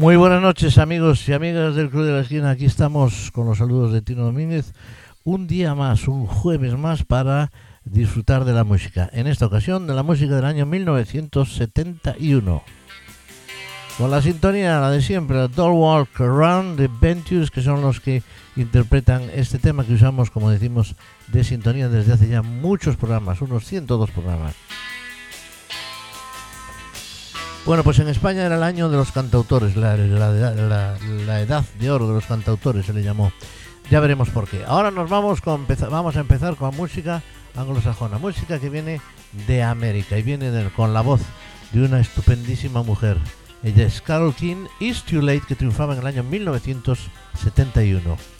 Muy buenas noches amigos y amigas del Club de la Esquina. Aquí estamos con los saludos de Tino Domínguez. Un día más, un jueves más para disfrutar de la música. En esta ocasión de la música del año 1971. Con la sintonía, la de siempre, la Doll Walk Around the Ventures, que son los que interpretan este tema que usamos, como decimos, de sintonía desde hace ya muchos programas, unos 102 programas. Bueno, pues en España era el año de los cantautores, la, edad de oro de los cantautores se le llamó. Ya veremos por qué. Ahora nos vamos, con, a empezar con música anglosajona, música que viene de América y viene con la voz de una estupendísima mujer. Ella es Carol King, It's Too Late, que triunfaba en el año 1971.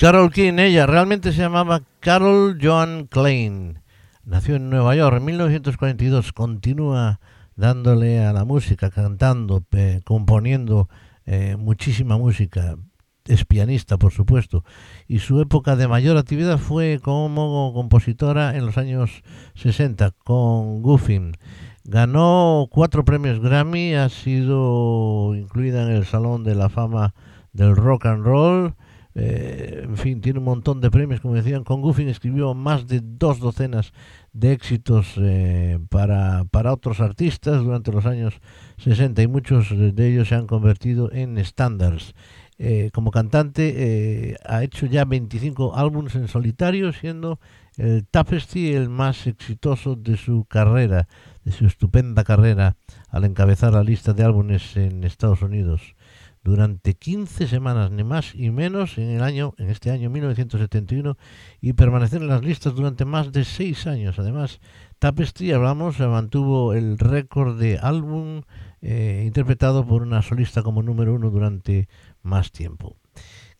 Carol King, ella realmente se llamaba Carol Joan Klein. Nació en Nueva York en 1942. Continúa dándole a la música, cantando, componiendo eh, muchísima música. es pianista, por supuesto, y su época de mayor actividad fue como compositora en los años 60 con Goofing. Ganó cuatro premios Grammy, ha sido incluida en el Salón de la Fama del Rock and Roll. Eh, en fin, tiene un montón de premios, como decían. Con Goofing escribió más de dos docenas de éxitos eh, para, para otros artistas durante los años 60 y muchos de ellos se han convertido en estándares. Eh, como cantante eh, ha hecho ya 25 álbumes en solitario, siendo el Tapestry el más exitoso de su carrera, de su estupenda carrera, al encabezar la lista de álbumes en Estados Unidos durante 15 semanas, ni más y menos, en el año, en este año 1971, y permanecer en las listas durante más de 6 años. Además, Tapestry, hablamos, mantuvo el récord de álbum eh, interpretado por una solista como número uno durante más tiempo.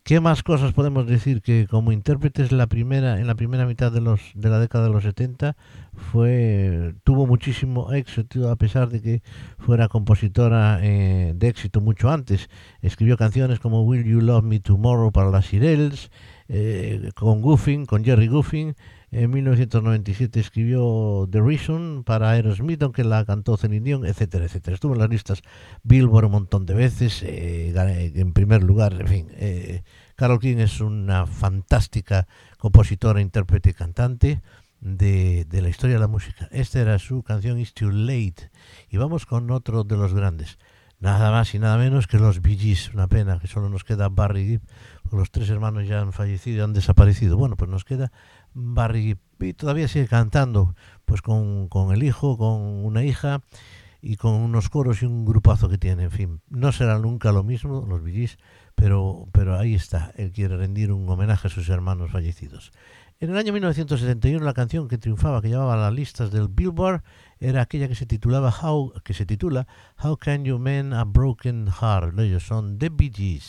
¿Qué más cosas podemos decir? Que como intérpretes la primera, en la primera mitad de, los, de la década de los 70 fue, tuvo muchísimo éxito a pesar de que fuera compositora eh, de éxito mucho antes. Escribió canciones como Will You Love Me Tomorrow para las Irels, eh, con Goofing, con Jerry Goofing. En 1997 escribió The Reason para Aerosmith, aunque la cantó Celine Dion, etcétera, etcétera. Estuvo en las listas Billboard un montón de veces, eh, en primer lugar, en fin. Eh, Carol King es una fantástica compositora, intérprete y cantante de, de, la historia de la música. Esta era su canción It's Too Late. Y vamos con otro de los grandes. Nada más y nada menos que los Bee Gees. Una pena que solo nos queda Barry Gibb, los tres hermanos ya han fallecido, han desaparecido. Bueno, pues nos queda Barry y todavía sigue cantando, pues con, con el hijo, con una hija y con unos coros y un grupazo que tiene. En fin, no será nunca lo mismo, los Billys, pero, pero ahí está. Él quiere rendir un homenaje a sus hermanos fallecidos. En el año 1971 la canción que triunfaba, que llevaba las listas del Billboard, era aquella que se titulaba How, que se titula How Can You Mend a Broken Heart. Ellos son The Bee.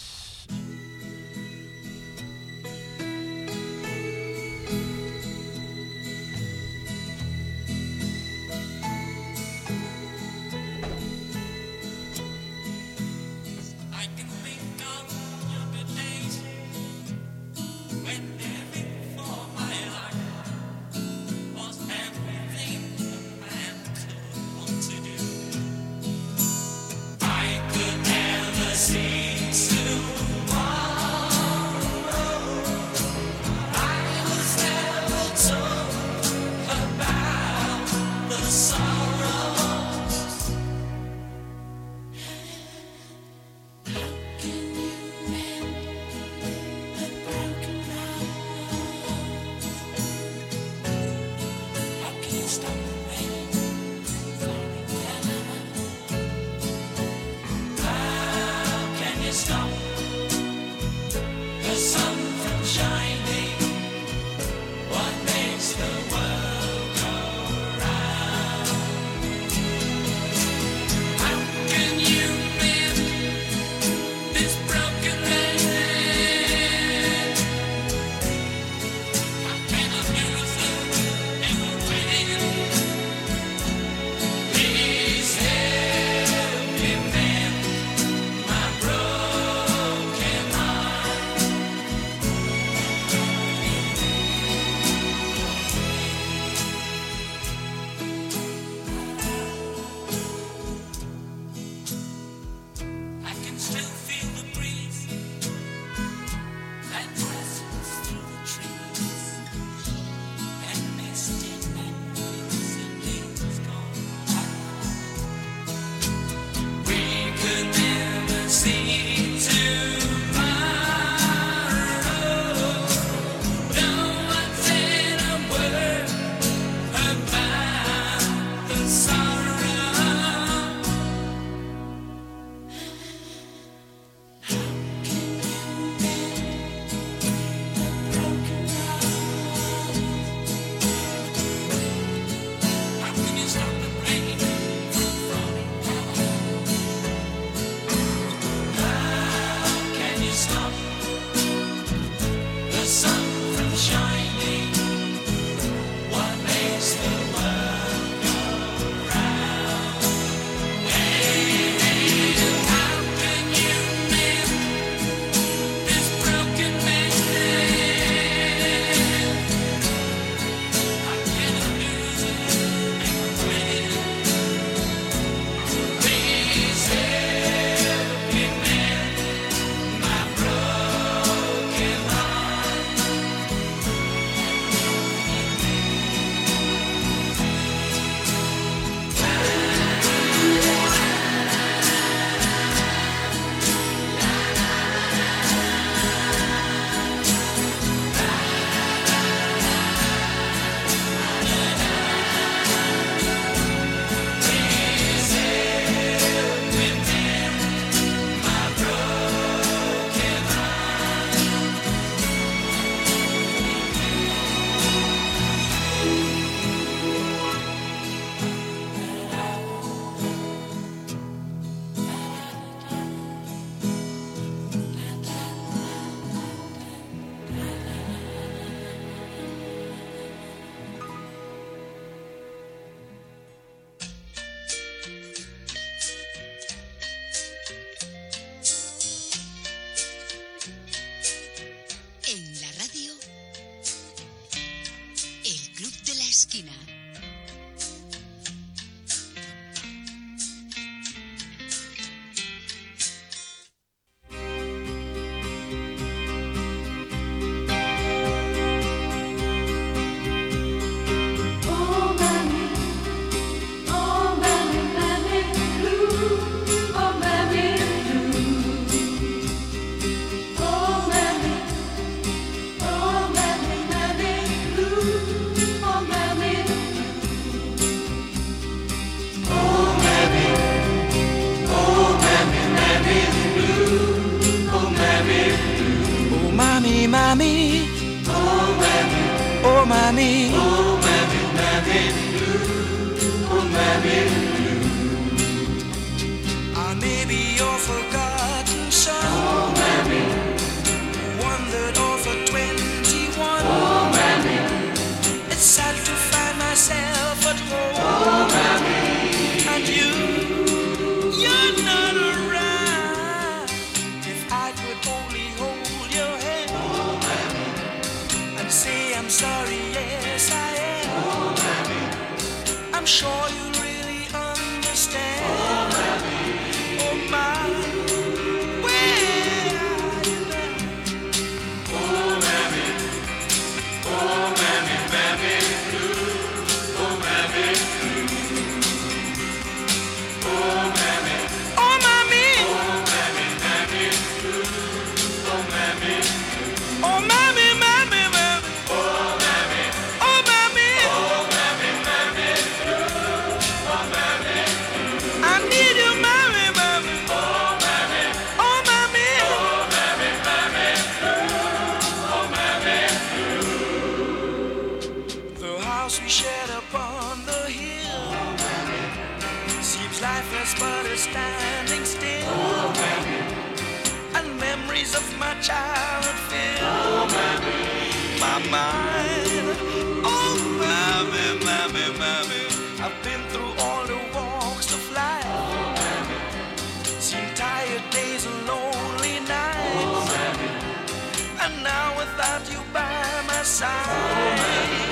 outside.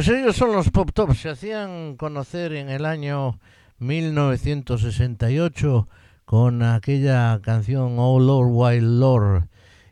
Pues ellos son los Pop Tops. Se hacían conocer en el año 1968 con aquella canción Oh Lord, Wild Lord.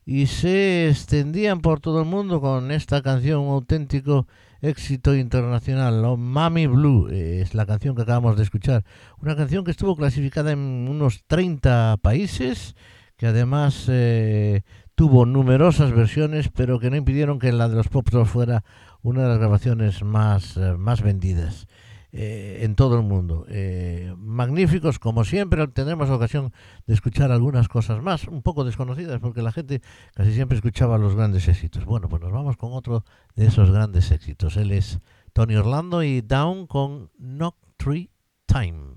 Y se extendían por todo el mundo con esta canción, un auténtico éxito internacional. Oh, Mami Blue es la canción que acabamos de escuchar. Una canción que estuvo clasificada en unos 30 países, que además eh, tuvo numerosas versiones, pero que no impidieron que la de los Pop Tops fuera una de las grabaciones más, eh, más vendidas eh, en todo el mundo. Eh, magníficos, como siempre, tendremos ocasión de escuchar algunas cosas más, un poco desconocidas, porque la gente casi siempre escuchaba los grandes éxitos. Bueno, pues nos vamos con otro de esos grandes éxitos. Él es Tony Orlando y Down con Knock Tree Time.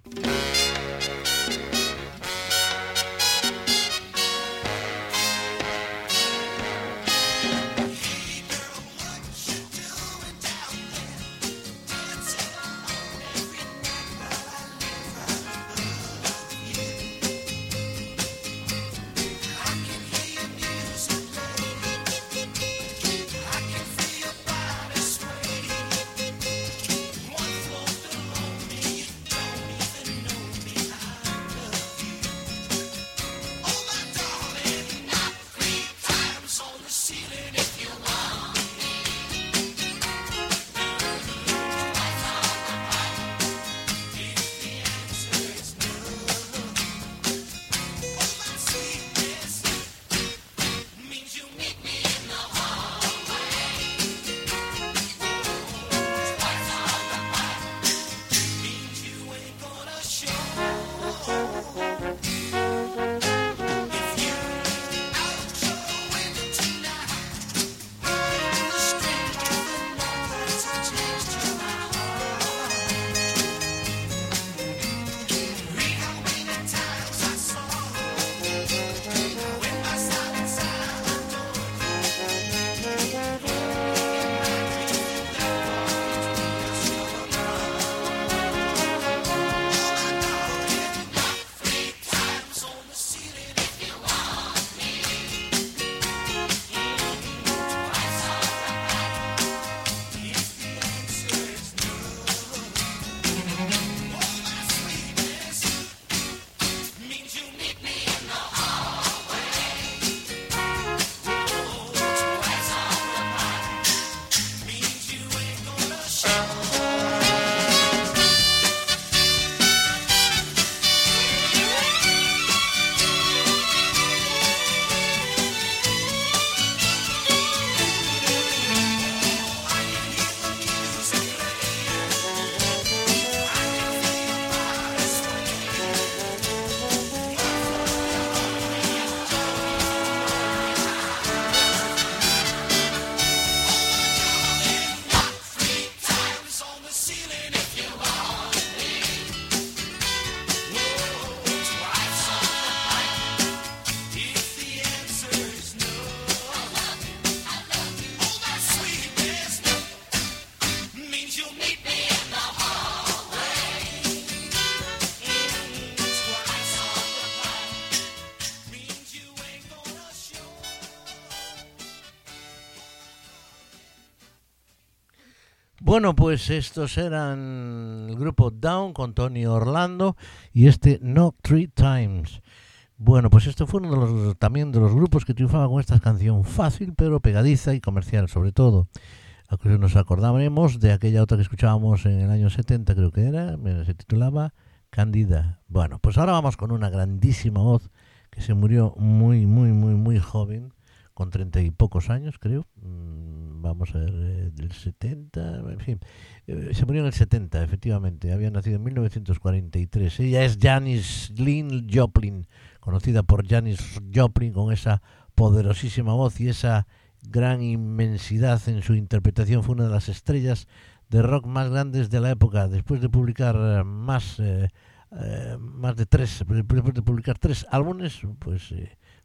Bueno, pues estos eran el grupo Down con Tony Orlando y este No Three Times. Bueno, pues esto fue uno de los, también de los grupos que triunfaba con esta canción fácil pero pegadiza y comercial sobre todo. Nos acordaremos de aquella otra que escuchábamos en el año 70 creo que era, se titulaba Cándida. Bueno, pues ahora vamos con una grandísima voz que se murió muy, muy, muy, muy joven con treinta y pocos años, creo. Vamos a ver, eh, del 70, en fin. Eh, se murió en el 70, efectivamente. Había nacido en 1943. Ella es Janis Lynn Joplin, conocida por Janis Joplin con esa poderosísima voz y esa gran inmensidad en su interpretación. Fue una de las estrellas de rock más grandes de la época. Después de publicar eh, más, más de tres, después de publicar tres álbumes, pues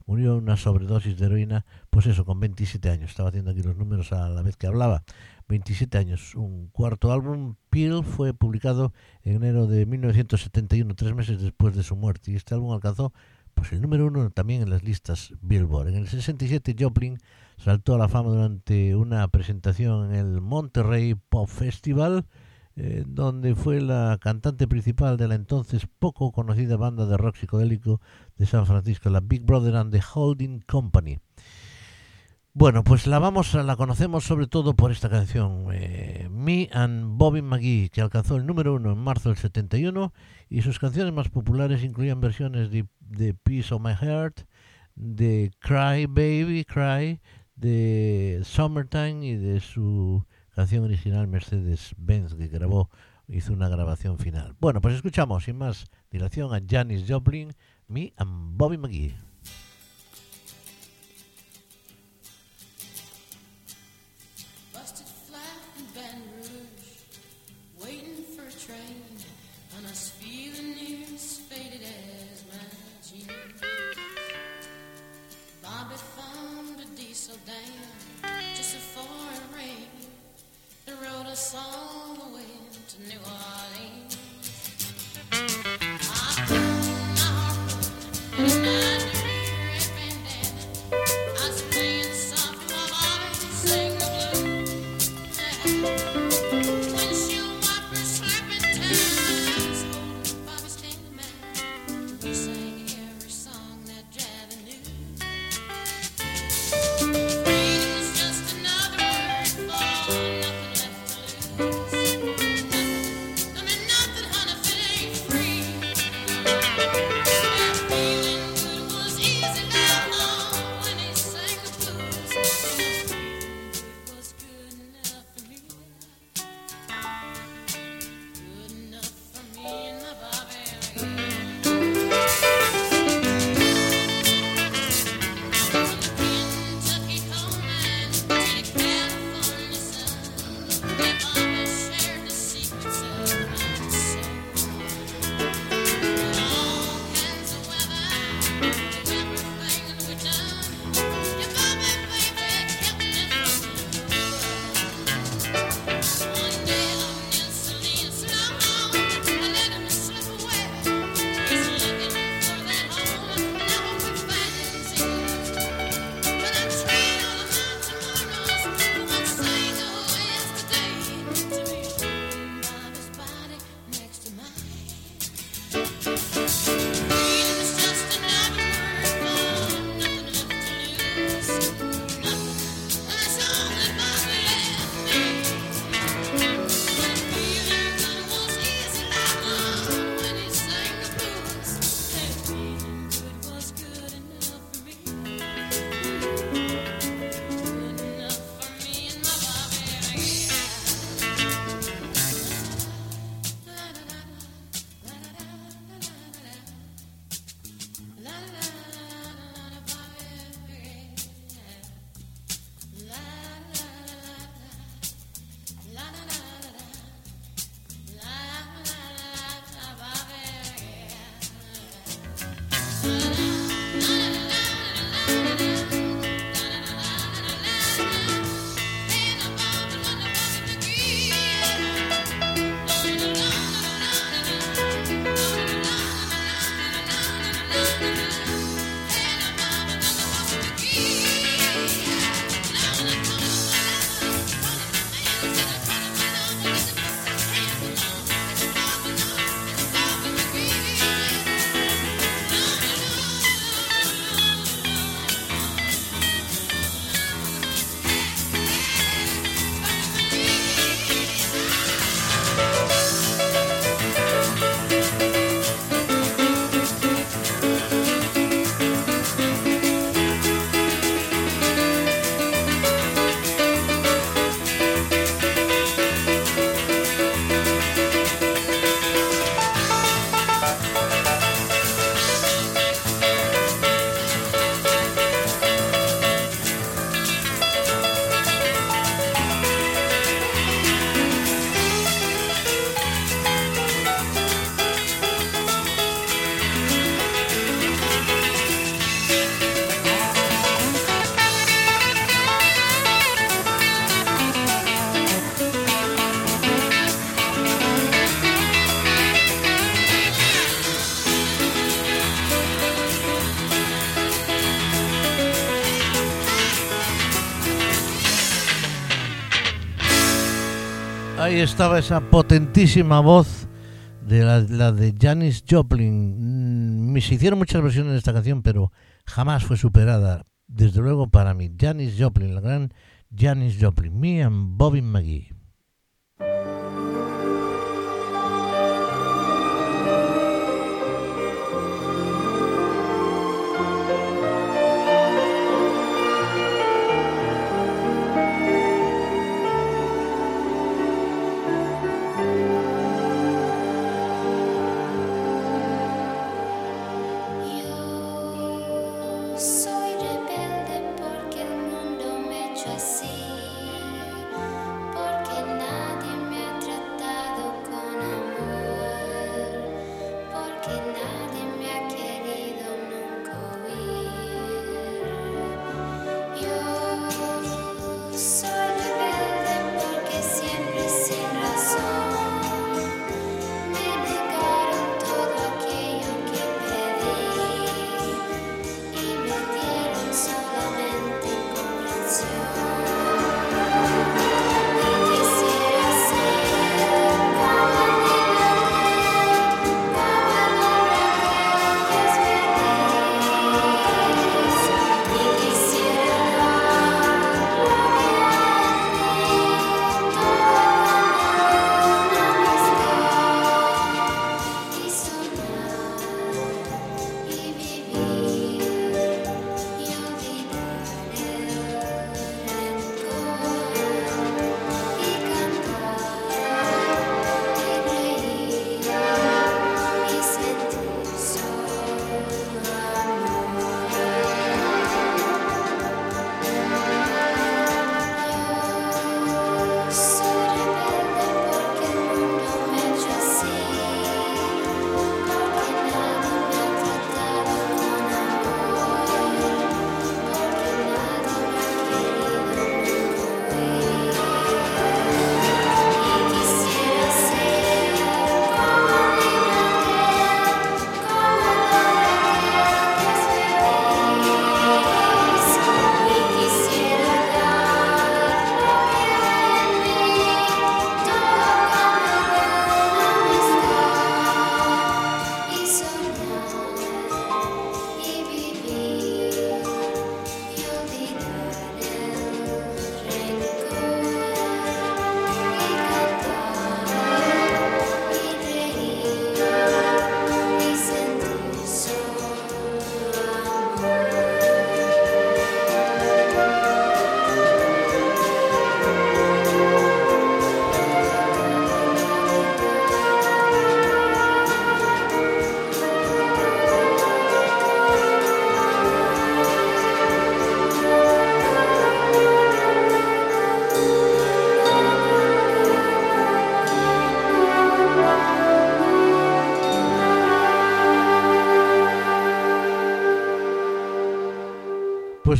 murió una sobredosis de heroína, pues eso, con 27 años. Estaba haciendo aquí los números a la vez que hablaba. 27 años. Un cuarto álbum, Peel, fue publicado en enero de 1971, tres meses después de su muerte. Y este álbum alcanzó pues el número uno también en las listas Billboard. En el 67 Joplin saltó a la fama durante una presentación en el Monterrey Pop Festival eh, donde fue la cantante principal de la entonces poco conocida banda de rock psicodélico de San Francisco, la Big Brother and the Holding Company. Bueno, pues la vamos, la conocemos sobre todo por esta canción, eh, Me and Bobby McGee, que alcanzó el número uno en marzo del 71 y sus canciones más populares incluían versiones de, de Peace of My Heart, de Cry Baby Cry, de Summertime y de su canción original Mercedes-Benz que grabó, hizo una grabación final. Bueno, pues escuchamos sin más dilación a Janis Joplin, Me and Bobby McGee. song went to New Orleans. Ahí estaba esa potentísima voz de la, de Janis Joplin. Mm, Se hicieron muchas versiones de esta canción, pero jamás fue superada, desde luego para mí. Janis Joplin, la gran Janis Joplin. Me and Bobby McGee.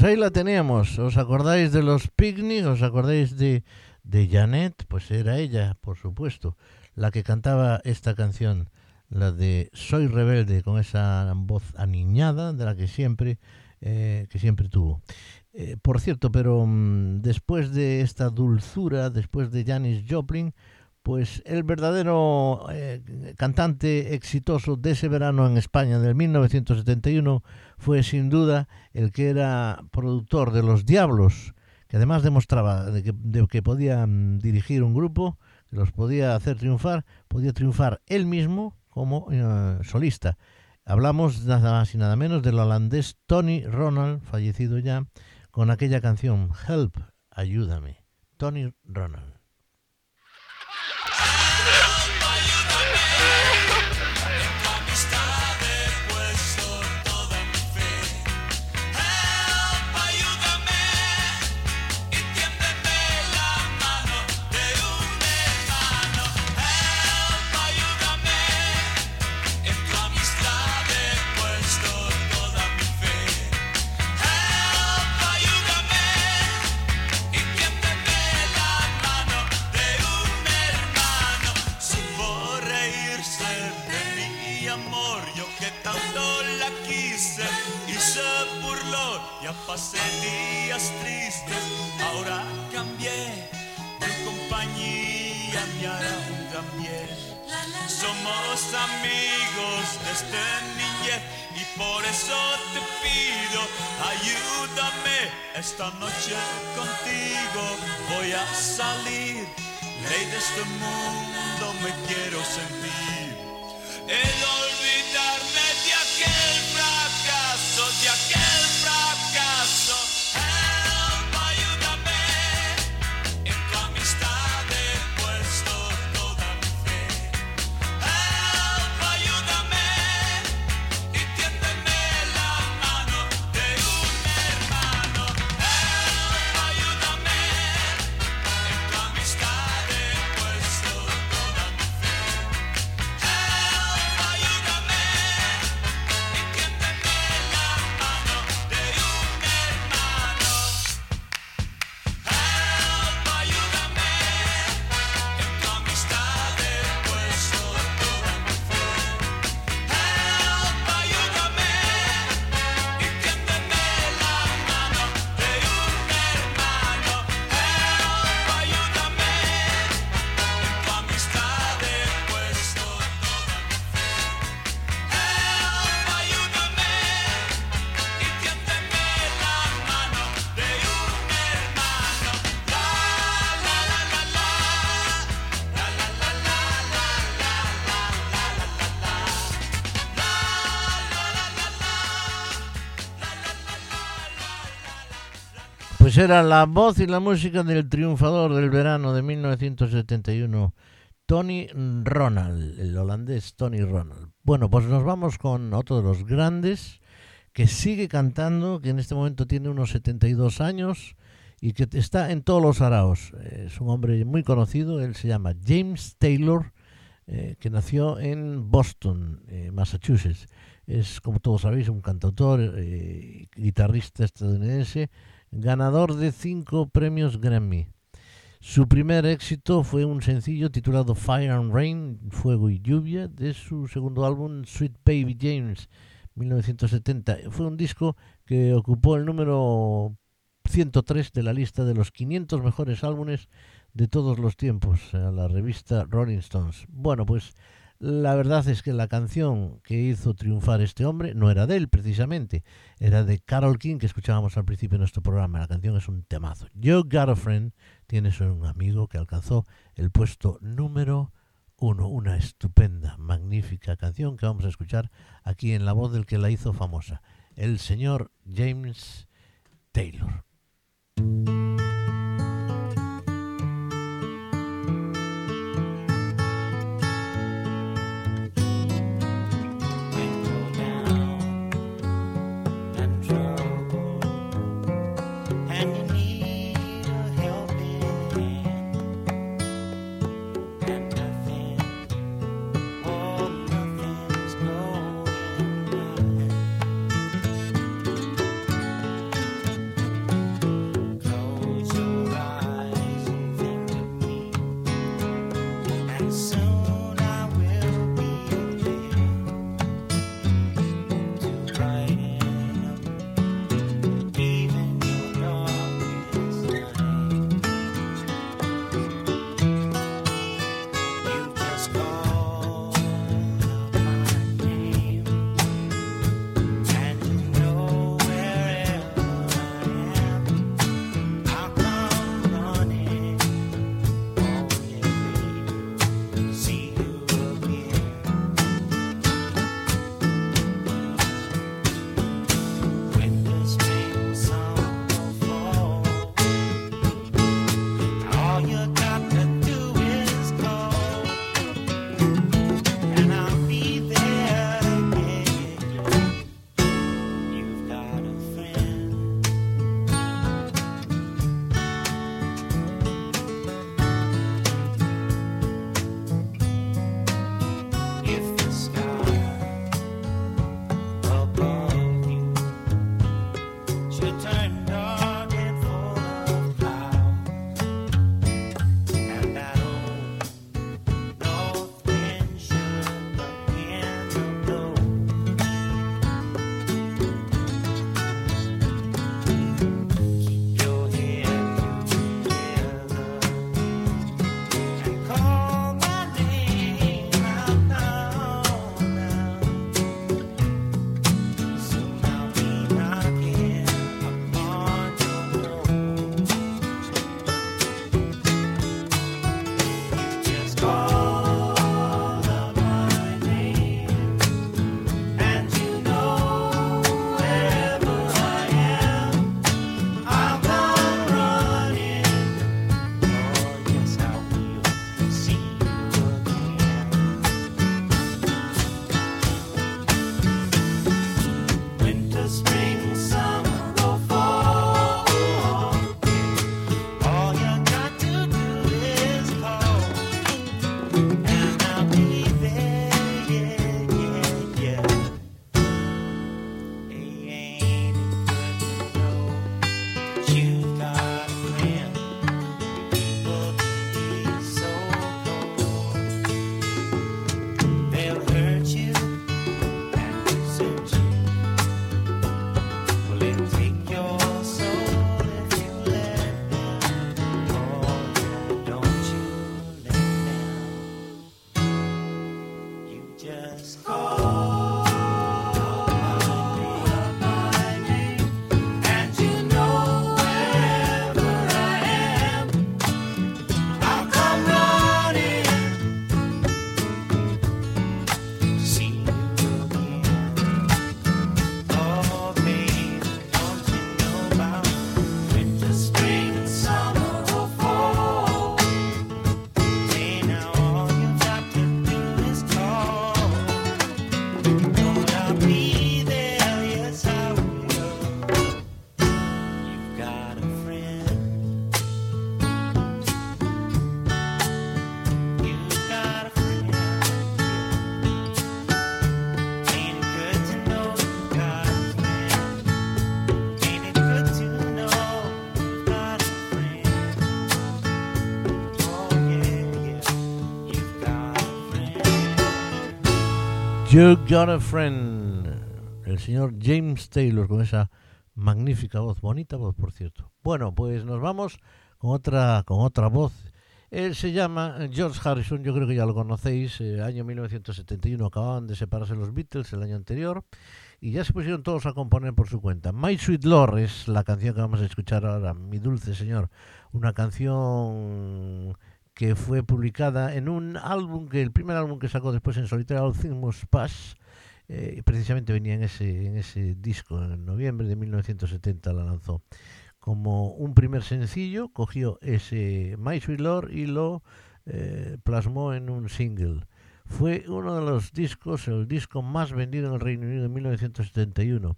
Ahí la teníamos. ¿Os acordáis de los picnic? ¿Os acordáis de, de Janet? Pues era ella, por supuesto, la que cantaba esta canción, la de Soy rebelde, con esa voz aniñada de la que siempre, eh, que siempre tuvo. Eh, por cierto, pero mm, después de esta dulzura, después de Janis Joplin, pues el verdadero eh, cantante exitoso de ese verano en España del 1971 fue sin duda el que era productor de Los Diablos, que además demostraba de que, podía mm, dirigir un grupo, que los podía hacer triunfar, podía triunfar él mismo como eh, solista. Hablamos nada más y nada menos del holandés Tony Ronald, fallecido ya, con aquella canción Help, ayúdame. Tony Ronald. Pasé días tristes, ahora cambié de compañía. me gran bien. Somos amigos desde niñez y por eso te pido, ayúdame esta noche contigo. Voy a salir, ley de este mundo me quiero sentir. El era la voz y la música del triunfador del verano de 1971, Tony Ronald, el holandés Tony Ronald. Bueno, pues nos vamos con otro de los grandes que sigue cantando, que en este momento tiene unos 72 años y que está en todos los araos. Es un hombre muy conocido, él se llama James Taylor, eh, que nació en Boston, eh, Massachusetts. Es, como todos sabéis, un cantautor, eh, guitarrista estadounidense, ganador de cinco premios Grammy. Su primer éxito fue un sencillo titulado Fire and Rain, Fuego y Lluvia, de su segundo álbum Sweet Baby James, 1970. Fue un disco que ocupó el número 103 de la lista de los 500 mejores álbumes de todos los tiempos, a la revista Rolling Stones. Bueno, pues la verdad es que la canción que hizo triunfar este hombre no era de él precisamente, era de Carol King que escuchábamos al principio de nuestro programa. La canción es un temazo. You Got a Friend un amigo que alcanzó el puesto número uno, una estupenda, magnífica canción que vamos a escuchar aquí en la voz del que la hizo famosa, el señor James Taylor. You Got a Friend, el señor James Taylor con esa magnífica voz, bonita voz por cierto. Bueno, pues nos vamos con otra, con otra voz. Él se llama George Harrison, yo creo que ya lo conocéis, eh, año 1971 acababan de separarse los Beatles el año anterior y ya se pusieron todos a componer por su cuenta. My Sweet Lord es la canción que vamos a escuchar ahora, Mi Dulce Señor, una canción que fue publicada en un álbum, que el primer álbum que sacó después en solitario, All Things Must Pass, eh, precisamente venía en ese, en ese disco, en noviembre de 1970 la lanzó. Como un primer sencillo, cogió ese My Sweet Lord y lo eh, plasmó en un single. Fue uno de los discos, el disco más vendido en el Reino Unido en 1971.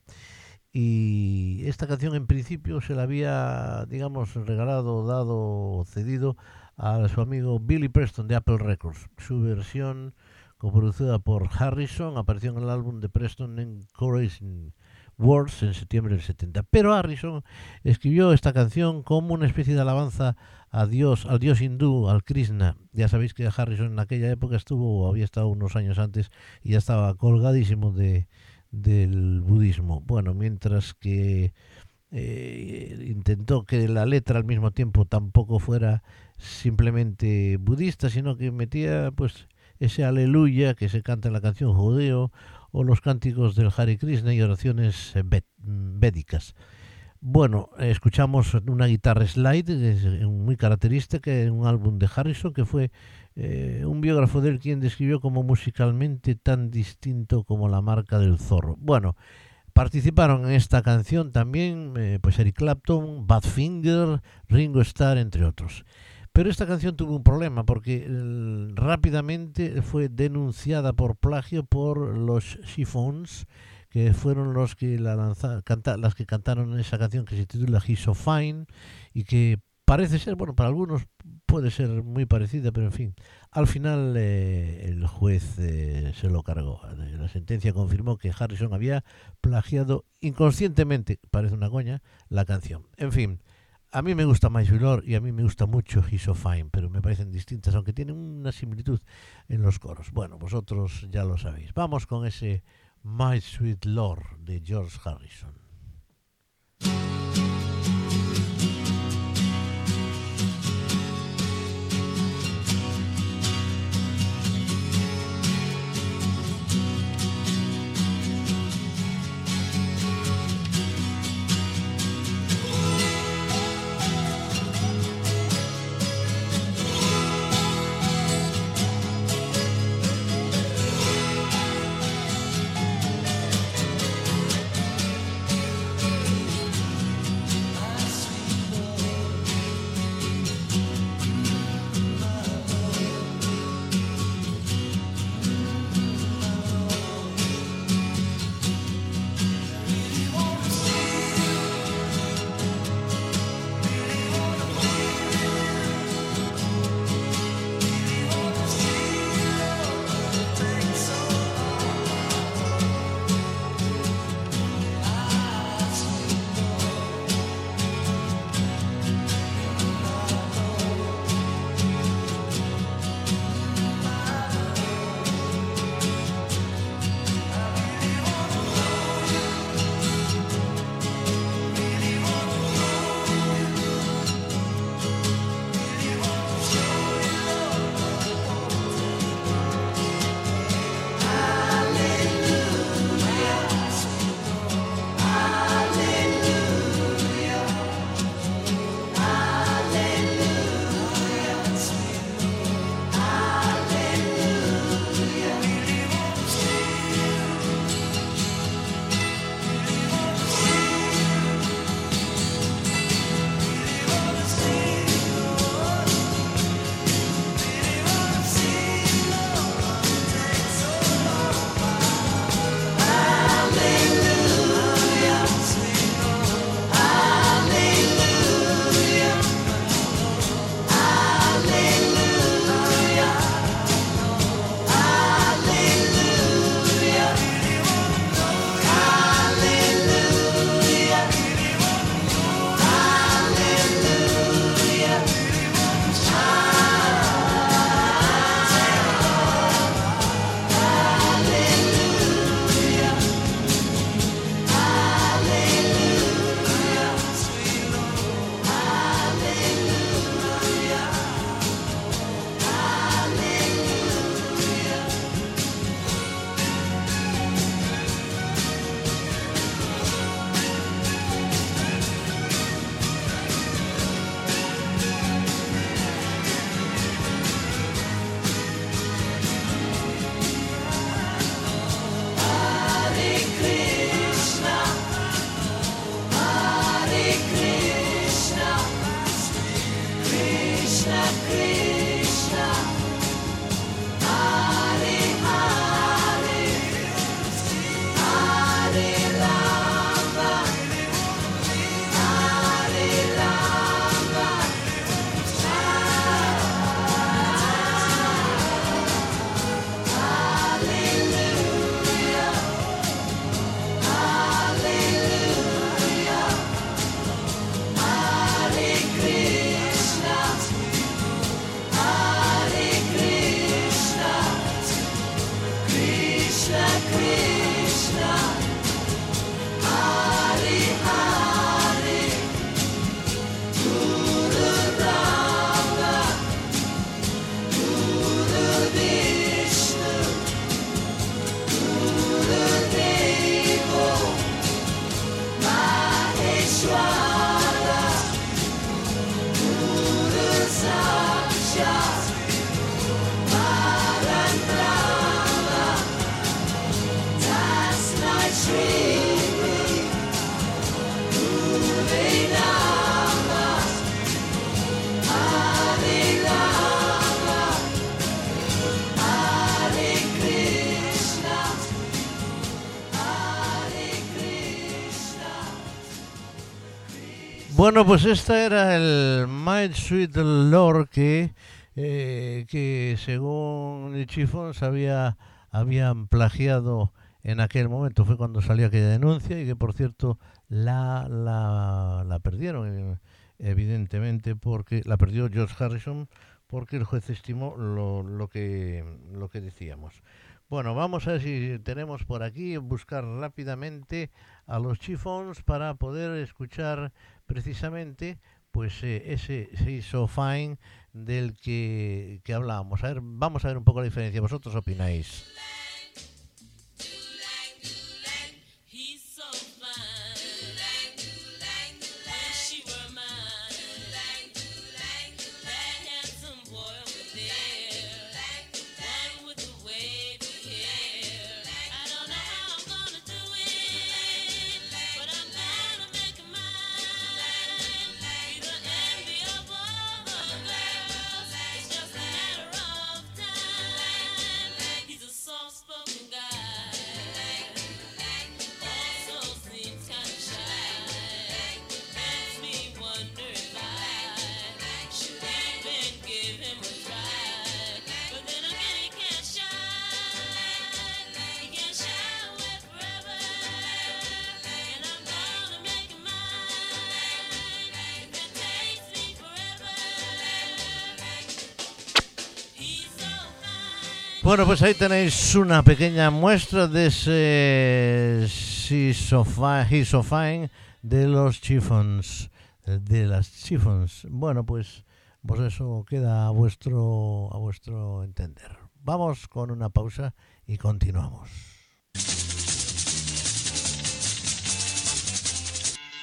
Y esta canción en principio se la había, digamos, regalado, dado, cedido a su amigo Billy Preston de Apple Records. Su versión, coproducida por Harrison, apareció en el álbum de Preston Encouraging Words en septiembre del 70. Pero Harrison escribió esta canción como una especie de alabanza a Dios, al dios hindú, al Krishna. Ya sabéis que Harrison en aquella época estuvo, o había estado unos años antes, y ya estaba colgadísimo de, del budismo. Bueno, mientras que eh, intentó que la letra al mismo tiempo tampoco fuera simplemente budista, sino que metía pues ese aleluya que se canta en la canción judeo o los cánticos del Hare Krishna y oraciones eh, védicas. Bueno, escuchamos una guitarra slide eh, muy característica en un álbum de Harrison que fue eh, un biógrafo de él quien describió como musicalmente tan distinto como la marca del zorro. Bueno, participaron en esta canción también pues Eric Clapton, Badfinger, Ringo Starr, entre otros. Pero esta canción tuvo un problema porque eh, rápidamente fue denunciada por plagio por los Chiffons, que fueron los que la lanza- canta- las que cantaron esa canción que se titula He's So Fine y que parece ser, bueno, para algunos puede ser muy parecida, pero en fin, al final eh, el juez eh, se lo cargó. La sentencia confirmó que Harrison había plagiado inconscientemente, parece una coña, la canción. En fin, a mí me gusta My Lord y a mí me gusta mucho He's So Fine, pero me parecen distintas, aunque tienen una similitud en los coros. Bueno, vosotros ya lo sabéis. Vamos con ese My Sweet Lord de George Harrison. Bueno, pues esta era el My Sweet Lord que, eh, que según el Chiffons había, habían plagiado en aquel momento. Fue cuando salió aquella denuncia y que, por cierto, la, la, la perdieron, evidentemente, porque la perdió George Harrison porque el juez estimó lo, lo, que, lo que decíamos. Bueno, vamos a ver si tenemos por aquí, buscar rápidamente a los Chiffons para poder escuchar precisamente pues eh, ese She's So Fine del que, que hablábamos. A ver, vamos a ver un poco la diferencia. ¿Vosotros opináis? Bueno, pues ahí tenéis una pequeña muestra de ese She's So Fi- He's So Fine de los Chiffons, de las Chiffons. Bueno, pues, pues eso queda a vuestro, a vuestro entender. Vamos con una pausa y continuamos.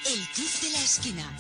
El Club de la Esquina.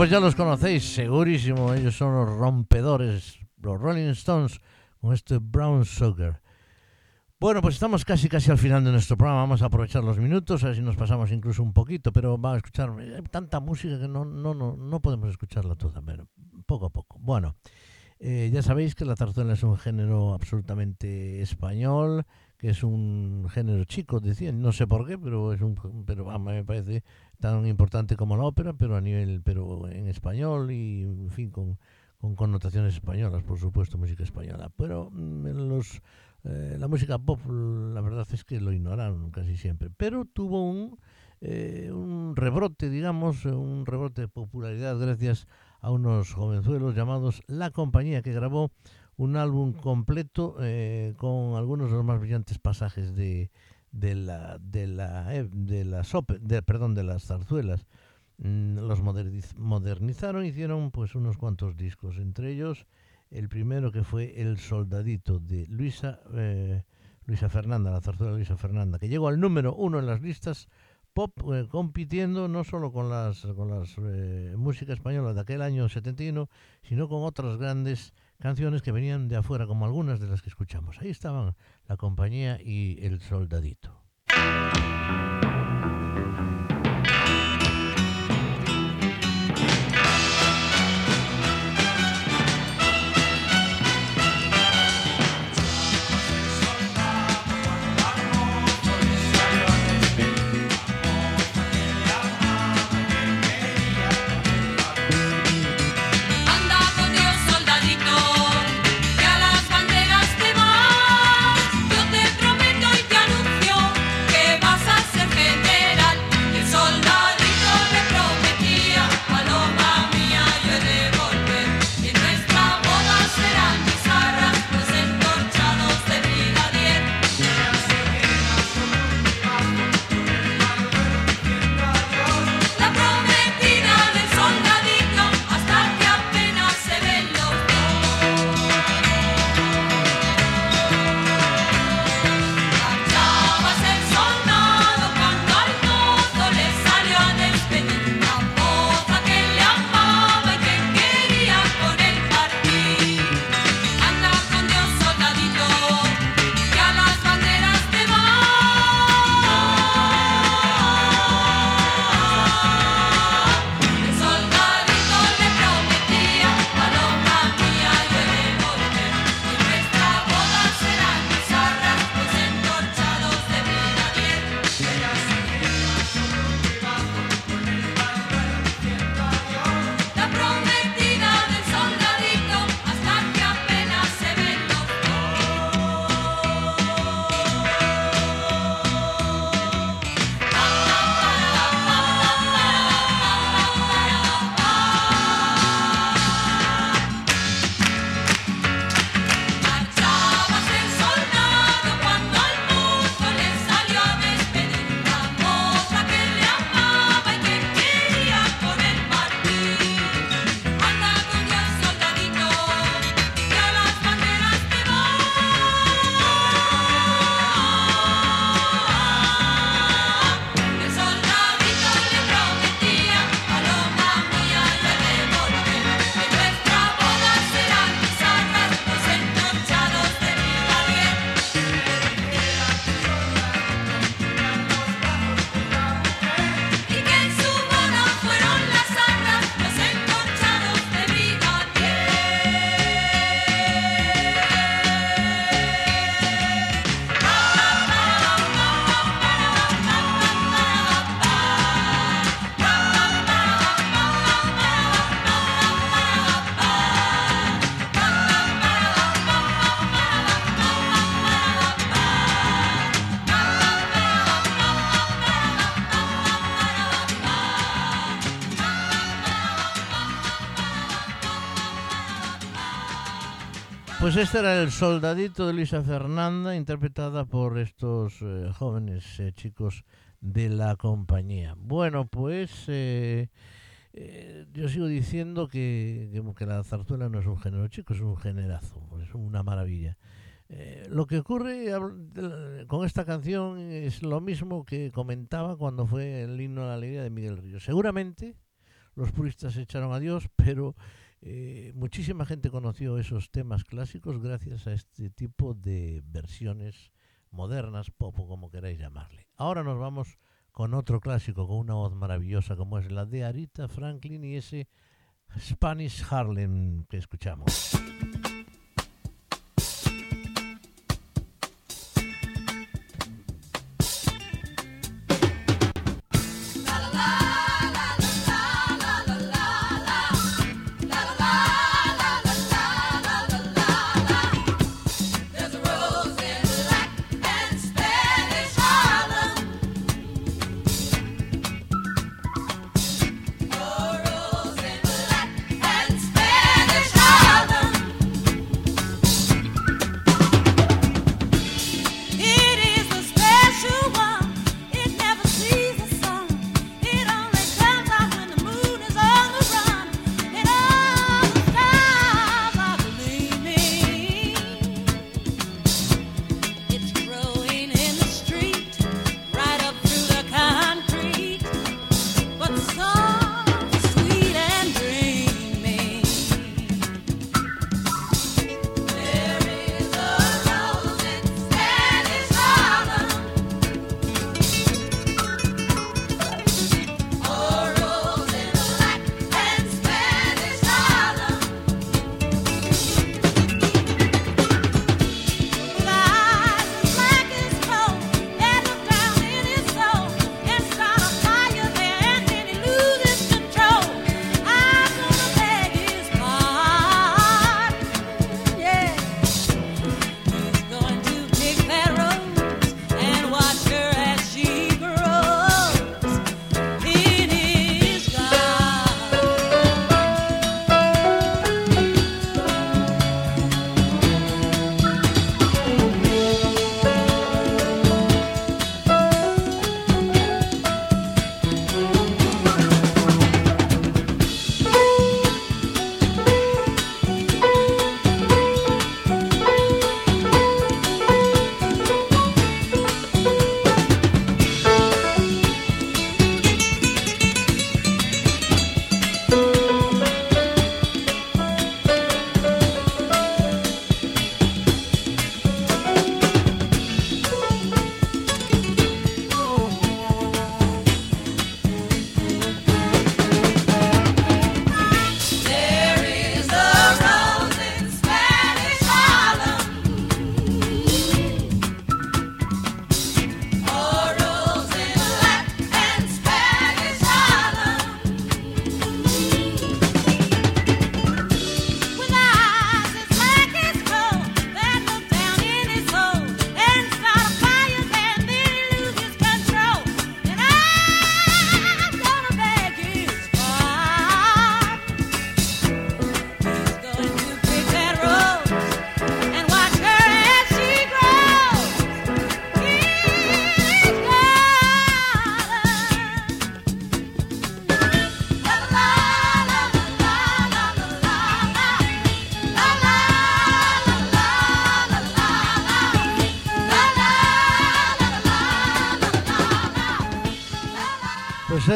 Pues ya los conocéis, segurísimo. Ellos son los rompedores, los Rolling Stones, con este Brown Sugar. Bueno, pues estamos casi casi al final de nuestro programa. Vamos a aprovechar los minutos, a ver si nos pasamos incluso un poquito, pero vamos a escuchar hay tanta música que no, no, no, no podemos escucharla toda, pero poco a poco. Bueno, eh, ya sabéis que la zarzuela es un género absolutamente español, que es un género chico, decían, no sé por qué, pero es un pero vamos, me parece tan importante como la ópera, pero a nivel pero en español y en fin con, con connotaciones españolas, por supuesto, música española. Pero mm, los eh, la música pop, la verdad es que lo ignoraron casi siempre, pero tuvo un, eh, un rebrote, digamos, un rebrote de popularidad gracias a unos jovenzuelos llamados La Compañía, que grabó un álbum completo eh, con algunos de los más brillantes pasajes de, de la de la eh, de las de, perdón de las zarzuelas. Mm, los moderniz- modernizaron hicieron pues unos cuantos discos entre ellos el primero que fue El Soldadito de Luisa eh, Luisa Fernanda la zarzuela de Luisa Fernanda que llegó al número uno en las listas pop eh, compitiendo no solo con las con las eh, música española de aquel año 71 sino con otras grandes canciones que venían de afuera como algunas de las que escuchamos. Ahí estaban la compañía y el soldadito Pues este era el soldadito de Luisa Fernanda, interpretada por estos eh, jóvenes eh, chicos de la compañía. Bueno, pues eh, eh, yo sigo diciendo que, que- la zarzuela no es un género chico, es un generazo, es una maravilla. Eh, lo que ocurre con esta canción es lo mismo que comentaba cuando fue el himno a la alegría de Miguel Ríos. Seguramente los puristas se echaron a Dios, pero eh, muchísima gente conoció esos temas clásicos gracias a este tipo de versiones modernas, pop como queráis llamarle. Ahora nos vamos con otro clásico, con una voz maravillosa como es la de Arita Franklin y ese Spanish Harlem que escuchamos.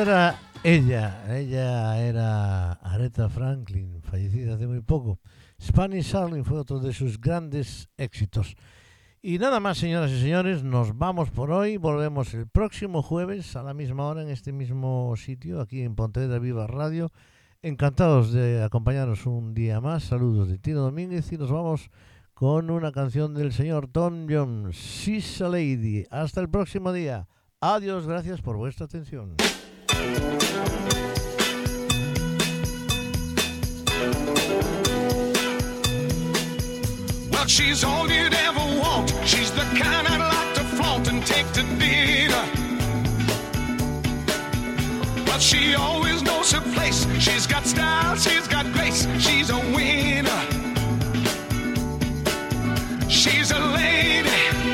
Era ella, ella era Aretha Franklin, fallecida hace muy poco. Spanish Harlem fue otro de sus grandes éxitos. Y nada más, señoras y señores, nos vamos por hoy. Volvemos el próximo jueves a la misma hora en este mismo sitio, aquí en Pontevedra Viva Radio. Encantados de acompañaros un día más. Saludos de Tino Domínguez y nos vamos con una canción del señor Tom Jones, She's a Lady. Hasta el próximo día. Adiós, gracias por vuestra atención. Well, she's all you'd ever want. She's the kind I'd like to flaunt and take to dinner. But she always knows her place. She's got style, she's got grace. She's a winner. She's a lady.